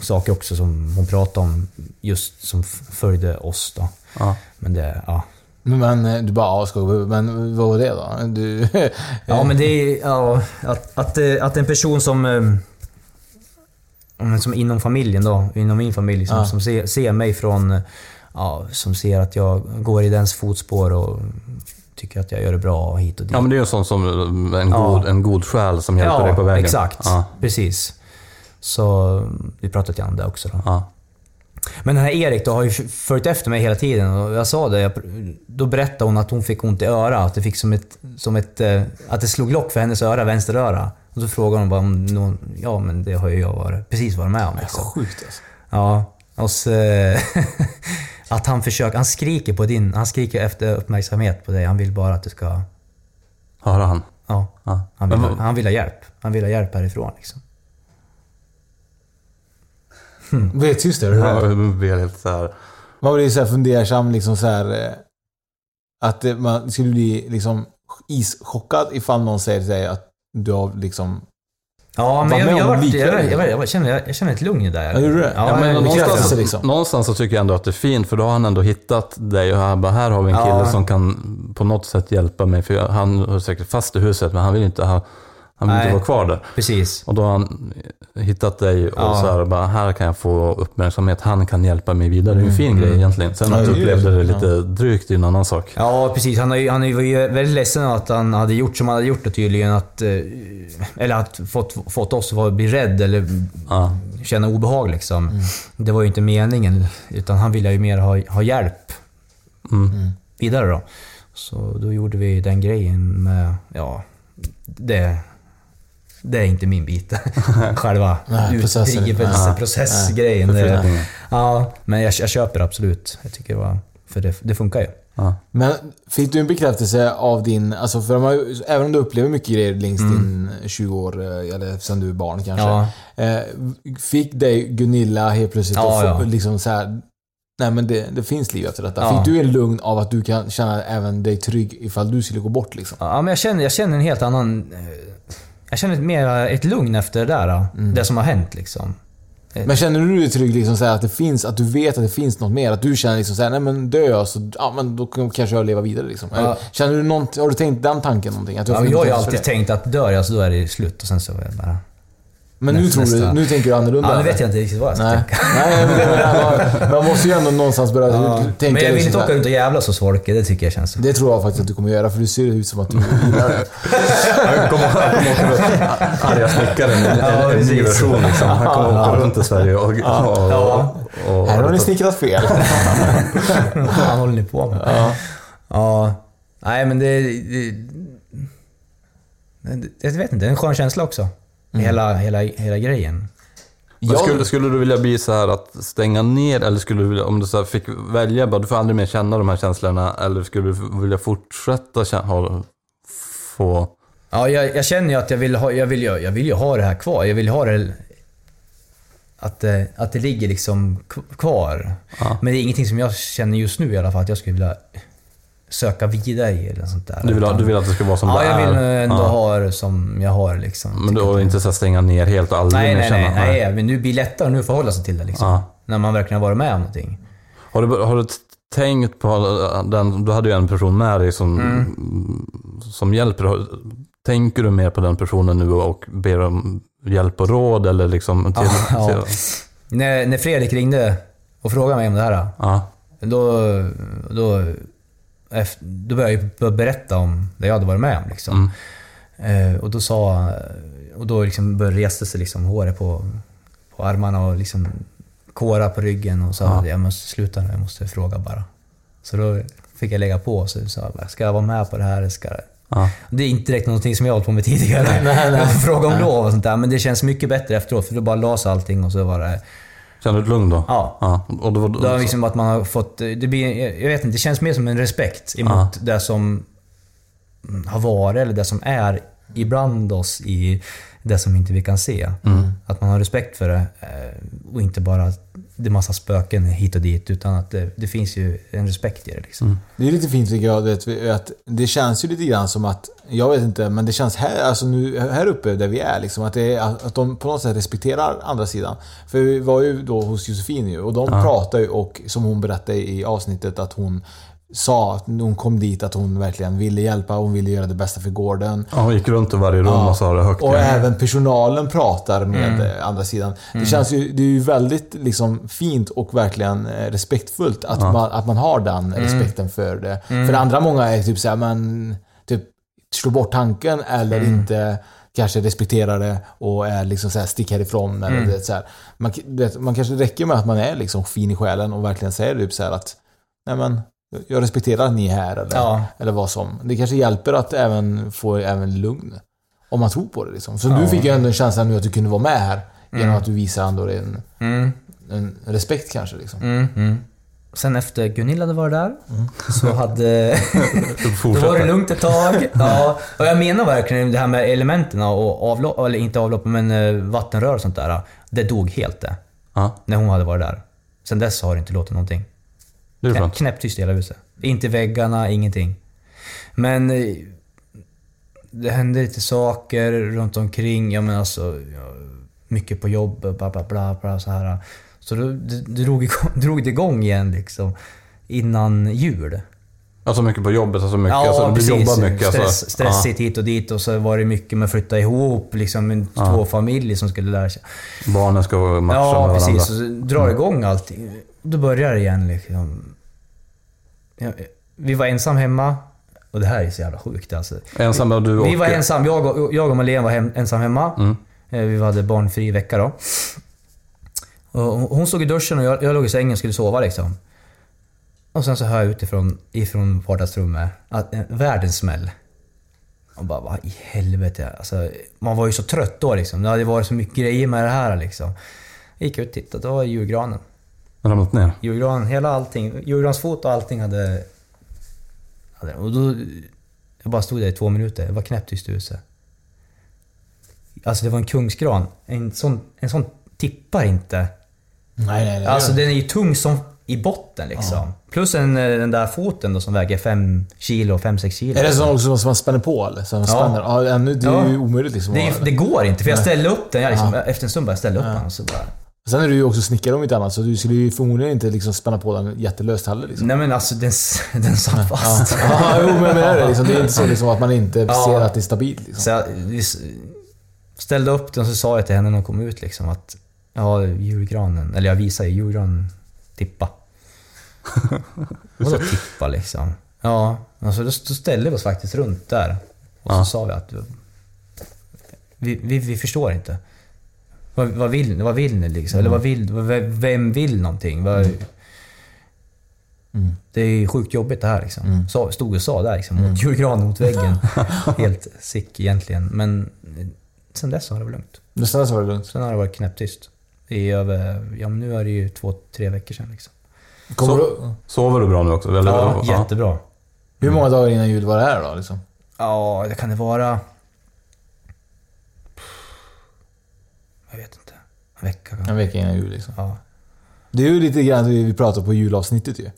saker också som hon pratade om, just som följde oss då. Ja. Men det... Ja. Men eh, du bara, ja, men vad var det då? Du, [LAUGHS] Ja, men det är ja, att, att, eh, att en person som... eh, ja, Som inom familjen då, inom min familj, som, Ja. som ser, ser mig från... Ja, som ser att jag går i dens fotspår och tycker att jag gör det bra hit och dit. Ja men det är ju en sån som en Ja. god, en god själ som hjälper ja, dig på vägen. exakt. Ja. Precis. Så vi pratade lite om det också då. Ja. Men den här Erik då har ju följt efter mig hela tiden och jag sa det, jag, då berättade hon att hon fick ont i örat. Att det fick som ett, som ett, eh, att det slog lock för hennes öra, vänster öra. Och så frågade hon bara om någon, ja men det har ju jag varit, precis varit med om. Liksom. Sjukt alltså. Ja, och så, [LAUGHS] att han försöker, han skriker på din, han skriker efter uppmärksamhet på dig. Han vill bara att du ska, Höra han? ja, Ja. han vill, han vill ha hjälp. Han vill ha hjälp härifrån liksom. Blev tyst där, hur är Ja, det? jag blir helt så här. Man blir så här fundersam liksom så här. eh, Att man skulle bli liksom ischockad ifall någon säger till dig att du har liksom... Ja, Var men jag, med jag, om jag, jag, jag, liknande. jag, jag, känner, jag känner ett lugn i det. Ja, gjorde du det? Ja, Ja, men jag- någonstans, liksom. någonstans så tycker jag ändå att det är fint, för då har han ändå hittat dig och han bara, här har vi en kille Ja. som kan på något sätt hjälpa mig. För jag, han är säkert fast i huset, men han vill inte, ha, han vill Nej. inte vara kvar där. Precis. Och då har han hittat dig och Ja. så här, bara, här kan jag få uppmärksamhet, han kan hjälpa mig vidare. Det är en fin grej egentligen. Sen Ja, att du upplevde det. lite drygt är en annan sak. Ja, precis. Han, har ju, han var ju väldigt ledsen att han hade gjort som han hade gjort det tydligen. Att, eh, eller att fått, fått oss att vara- bli rädd eller Ja. känna obehag liksom. Det var ju inte meningen. Utan han ville ju mer ha, ha hjälp Mm. vidare då. Så då gjorde vi den grejen med, ja, det... Det är inte min bit. [LAUGHS] Själva Nej, processen. utdrivelse, Nej, processgrejen. nej, det- förflyttningen. Ja, men jag, jag köper absolut. Jag tycker det var... För det, det funkar ju. Ja. Men fick du en bekräftelse av din... Alltså för ju- även om du upplever mycket grejer längs din 20 år, eh, eller sen du är barn kanske. Ja. Eh, fick dig Gunilla helt plötsligt Ja, att få, ja. liksom så här. Nej men det, det finns liv efter detta. Ja. Fick du en lugn av att du kan känna även dig trygg ifall du skulle gå bort liksom? Ja, men jag känner, jag känner en helt annan... eh, Jag känner mer ett lugn efter det där. Mm. Det som har hänt liksom. Men känner du dig trygg liksom så här, att det finns, att du vet att det finns något mer? Att du känner liksom så här, nej men dör jag så, ja men då kanske jag lever vidare liksom. Ja. Känner du något, har du tänkt den tanken någonting? Att du Ja, jag har ju alltid tänkt att dör jag så då är det slut och sen så är det bara... Men nu tror du, nu tänker du annorlunda? Ja, nu vet jag inte riktigt vad jag ska Nej. tänka. Nej, men [LAUGHS] man måste ju ändå någonstans börja Ja. tänka Men jag vill liksom inte åka runt och jävlas hos folk, det tycker jag känns... Det tror jag faktiskt att du kommer göra, för du ser ut som att du gillar det. Han kommer åka runt, arga snickaren, en, ny version liksom. Han kommer åka Ja. runt i Sverige och... och, Ja. och, och Här har ni snickrat fel. [LAUGHS] Vad fan håller ni på med? Ja. Ja. Nej, men det jag vet inte, det är en skön känsla också. Mm. Hela, hela, hela grejen. Men skulle, skulle du vilja bli så här att stänga ner eller skulle du vilja, om du så här fick välja, bara, du får aldrig mer känna de här känslorna eller skulle du vilja fortsätta känna, ha, få... Ja, jag, jag känner ju att jag vill, ha, jag, vill ju, jag vill ju ha det här kvar. Jag vill ha det... Att, det- att det ligger liksom kvar. Men det är ingenting som jag känner just nu i alla fall att jag skulle vilja söka vidare i eller sånt där. Du vill, Utan- du vill att det ska vara som ja, det jag är? vill ändå Ja. ha det som jag har liksom. Men du har inte så stänga ner helt och aldrig Nej, mer nej, känna? nej, nej. Men nu blir det lättare nu att förhålla sig till det liksom. Ja. När man verkligen har varit med om någonting. Har du, har du tänkt på den, du hade ju en person med dig som, Mm. som hjälper. Tänker du mer på den personen nu och ber om hjälp och råd eller liksom? Till, Ja, ja. till- När, när Fredrik ringde och frågade mig om det här. Ja. Då, då, efter, då började jag berätta om det jag hade varit med om. Liksom. Eh, och då sa... Och då liksom började resa sig liksom håret på, på armarna och liksom kåra på ryggen och sa Ja. jag måste sluta nu, jag måste fråga bara. Så då fick jag lägga på och så sa jag, ska jag vara med på det här? Ska jag? Ja. Det är inte direkt någonting som jag har hållit på med tidigare. Nej, nej. [LAUGHS] Fråga om Nej. lov och sånt där. Men det känns mycket bättre efteråt för då bara lades allting och så var det... Känner du dig lugn då? Ja. ja. Och då, Då har liksom att man har fått... Det blir, jag vet inte, det känns mer som en respekt emot det som har varit eller det som är ibland oss i det som inte vi kan se. Mm. Att man har respekt för det eh, och inte bara att det är massa spöken hit och dit utan att det, det finns ju en respekt i det. Liksom. Det är lite fint tycker jag, vet, vi- att det känns ju lite grann som att, jag vet inte, men det känns här, alltså nu, här uppe där vi är liksom, att, det är, att de på något sätt respekterar andra sidan. För vi var ju då hos Josefin ju, och de Ja. pratar ju och som hon berättade i avsnittet att hon sa att när hon kom dit att hon verkligen ville hjälpa, hon ville göra det bästa för gården. Ja, hon gick runt i varje rum Ja. och sa det högt. Och även personalen pratar med Mm. andra sidan. Det Mm. känns ju, det är ju väldigt liksom fint och verkligen eh, respektfullt att, Ja. man, att man har den Mm. respekten för det. Mm. För det andra många är typ såhär, man typ slår bort tanken eller Mm. inte kanske respekterar det och är liksom såhär stick härifrån. Eller Mm. det, så här. Man, det, man kanske räcker med att man är liksom fin i själen och verkligen säger typ så här att Nej men, jag respekterar att ni är här eller, Ja. eller vad som. Det kanske hjälper att även få även lugn. Om man tror på det liksom. Så Ja. du fick ju ändå en känsla nu att du kunde vara med här. Genom Mm. att du visar ändå en, Mm. en respekt kanske liksom. Mm, mm. Sen efter Gunilla hade varit där, så hade... [LAUGHS] då var det lugnt ett tag. Ja, och jag menar verkligen det här med elementen och avlopp, eller inte avlopp, men eh, vattenrör och sånt där. Det dog helt det. Ja. När hon hade varit där. Sen dess har det inte låtit någonting. Det är Knä, skönt. knäpptyst i hela huset. Inte väggarna, ingenting. Men eh, det hände lite saker runt omkring. Alltså, ja, mycket på jobbet, bla bla bla, bla så här. Så då, det, det drog, igång, [LAUGHS] drog det igång igen liksom. Innan jul. Alltså mycket på jobbet, alltså mycket. alltså, du jobbar mycket. Stress, alltså. stressigt hit och dit och så var det mycket med att flytta ihop liksom Ja. två familjer som skulle lära sig. Ja. Barnen ska matcha Ja, med varandra. precis. Och så drar Mm. igång allting. Då börjar det igen liksom. Ja, Vi var ensam hemma. Och det här är så jävla sjukt alltså. Ensam och du Vi och... var ensam. Jag och, jag och Malena var hem, ensam hemma. Mm. Eh, Vi hade barnfri vecka då. Och hon- stod i duschen och jag, jag låg i sängen och skulle sova liksom. Och sen så hör jag utifrån ifrån vardagsrummet att, eh, världens smäll. Och bara, vad i helvete. Alltså, man var ju så trött då liksom. Det hade varit så mycket grejer med det här liksom. Jag gick ut och tittade, det var julgranen. Ramlat ner. Julgranen, hela allting. Julgransfot och allting hade... hade och då... Jag bara stod där i två minuter. Det var knäpptyst i huset. Alltså det var en kungsgran. En sån, en sån tippar inte. Nej, nej, nej. Alltså den är ju tung som i botten liksom. Plus en, eh, den där foten då som väger 5 kilo, 5-6 kilo. Är det sån också som man spänner på eller? Så man spänner? Ja, ännu, det är ju Ja. omöjligt liksom. Det, är- det går inte, för jag ställde upp den. Jag liksom, Ja. Efter en stund bara ställde upp Ja. den och så bara... Sen är du ju också snickare om inte annat, så du skulle ju förmodligen inte liksom spänna på den jättelöst heller. Liksom. Nej men alltså den, [LAUGHS] den satt fast. Ja, ja jo, men jag menar det. Liksom, det är inte så liksom, att man inte Ja. ser att det är stabilt. Liksom. Så jag ställde upp den och så sa jag till henne när hon kom ut liksom att ja, julgranen, eller jag visade ju julgranen tippa. [LAUGHS] Vadå tippa liksom? Ja, alltså då, då ställde vi oss faktiskt runt där. Och så Ja. sa vi att vi, vi, vi förstår inte. Vad, vad, vill, vad vill ni liksom? Eller vad vill, vad- vem vill någonting? Vad, Det är ju sjukt jobbigt det här liksom. Så, stod och sa där liksom, mot julgranen mot väggen. [LAUGHS] Helt sick egentligen. Men eh, sen dess har det varit lugnt. Men sen dess var det lugnt? Sen har det varit knäpptyst. I över, ja men nu är det ju två, tre veckor sedan liksom. Kommer So- du, Sover du bra nu också? Eller, Ja, jättebra. hur många dagar innan jul var det här då? Liksom? Ja, det kan det vara... Jag vet inte. En vecka kanske. En vecka innan jul liksom. Ja. Det är ju lite grann det vi pratade på julavsnittet ju.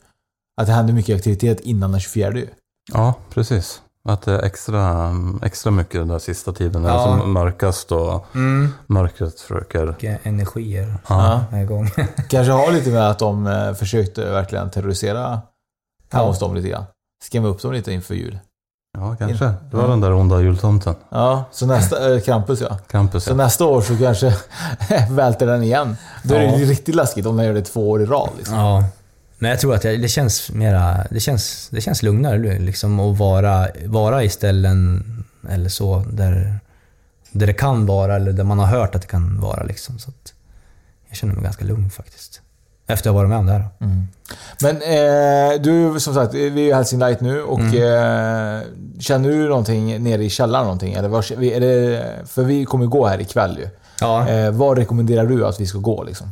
Att det händer mycket aktivitet innan den 24 ju. Ja, precis. Att det är extra, extra mycket den där sista tiden. När Ja. det är som mörkast och Mm. mörkret försöker... Mycket energier Ja. är igång. [LAUGHS] Kanske har lite med att de eh, försökte verkligen terrorisera hemma hos dem lite grann. Skrämma upp dem lite inför jul. Ja, kanske. Det var den där onda jultomten. Ja, så nästa... Äh, [LAUGHS] Krampus ja. Krampus, Så ja. nästa år så kanske [LAUGHS] välter den igen. Då är det Ja. ju riktigt läskigt om den gör det två år i rad. Liksom. Ja. Men jag tror att jag, det känns mera... Det känns, det känns lugnare liksom att vara, vara i ställen eller så där, där det kan vara eller där man har hört att det kan vara. Liksom. Så att jag känner mig ganska lugn faktiskt. Efter att ha varit med om det här. Men eh, du, som sagt, vi är ju Helsing Light nu och eh, känner du någonting nere i källaren någonting? Eller var, är det, för vi kommer gå här ikväll ju. Ja. Eh, vad rekommenderar du att vi ska gå liksom?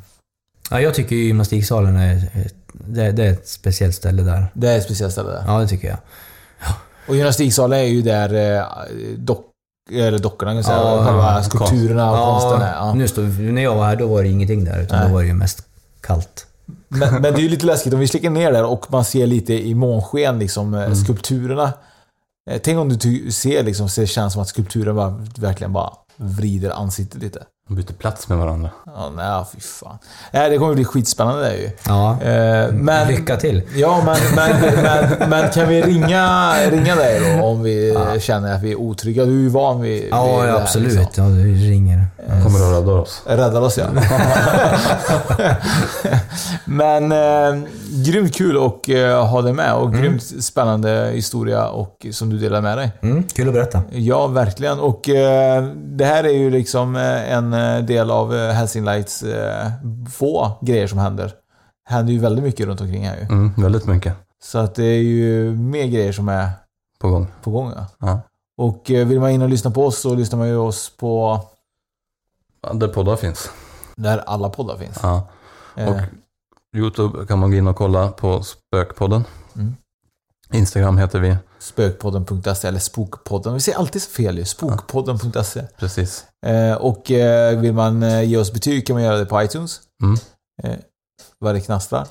Ja, jag tycker gymnastiksalen är, det, det är ett speciellt ställe där. Det är ett speciellt ställe där. Ja, det tycker jag. Och gymnastiksalen är ju där eh, dock, eller dockorna, kan jag säga, Ja, själva skulpturerna och konsten är. Ja. Nu står, när jag var här då var det ingenting där, utan Nej. då var det ju mest kallt. Men, men det är ju lite läskigt om vi släcker ner där och man ser lite i månsken liksom eh, Mm. skulpturerna. Eh, Tänk om du ser liksom, så det känns som att skulpturen bara, verkligen bara vrider ansiktet lite. De byter plats med varandra. Ja, nej, fy fan. Nej, det kommer bli skitspännande det ju. Ja. Eh, men, Lycka till. Ja, men, men, men, men kan vi ringa, ringa dig då om vi känner att vi är otrygga? Du är ju van vid, vid Ja, det ja här, absolut. liksom. Ja, du ringer. Kommer du att rädda oss? Räddar oss ja. [LAUGHS] Men eh, grymt kul att eh, ha dig med och grymt spännande historia och, som du delar med dig. Mm, kul att berätta. Ja, verkligen. Och eh, det här är ju liksom eh, en eh, del av eh, Helsing Lights eh, få grejer som händer. Det händer ju väldigt mycket runt omkring här ju. Mm, väldigt mycket Så att det är ju mer grejer som är på gång. på gång. Ja. Ja. Och vill man in och lyssna på oss så lyssnar man ju oss på Där poddar finns. där alla poddar finns. Ja. Eh, Och Youtube kan man gå in och kolla på Spökpodden. Mm. Instagram heter vi. Spökpodden.se eller Spokpodden. Vi säger alltid så fel ju. Spokpodden.se. Precis. Eh, och eh, vill man ge oss betyg kan man göra det på iTunes. Mm. Vad det knastrar.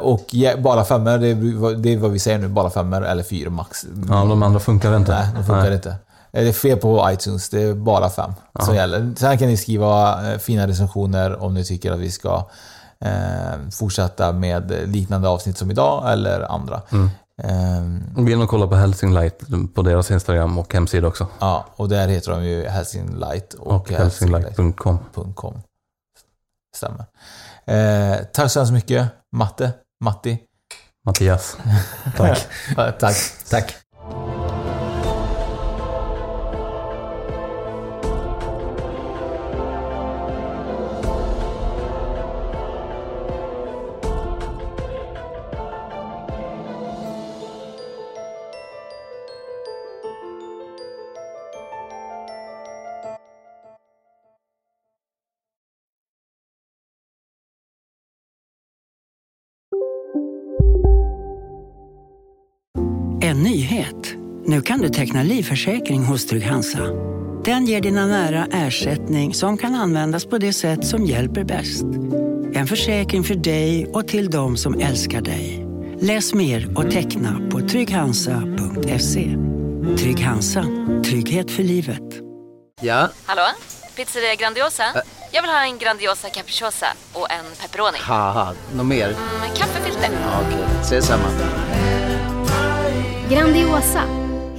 Och bara femmer, det är, vad- det är vad vi säger nu. Bara femmer eller fyra max. Ja, de andra funkar inte. Nej, de funkar Nej. inte. Eh, Det är fel på iTunes, det är bara fem som gäller. Sen kan ni skriva eh, fina recensioner om ni tycker att vi ska eh, fortsätta med liknande avsnitt som idag eller andra. Mm. Eh, Gå in och kolla på Helsing Light på deras Instagram och hemsida också. ja, och där heter de ju Helsing Light och, Och helsinglight.com. .com. Stämmer. Eh, tack så hemskt mycket, Matte, Matti. Mattias. [LAUGHS] Tack. Tack. Tack. Kan du teckna livförsäkring hos Trygg-Hansa. Den ger dina nära ersättning som kan användas på det sätt som hjälper bäst. En försäkring för dig och till de som älskar dig. Läs mer och teckna på trygghansa.se. Trygg Hansa. Trygghet för livet. Ja, Hallå? Pizzeria Grandiosa? Jag vill ha en Grandiosa capriciosa och en pepperoni. Något mer? Med kaffefilter. Ja, Okej, ses samma. Grandiosa,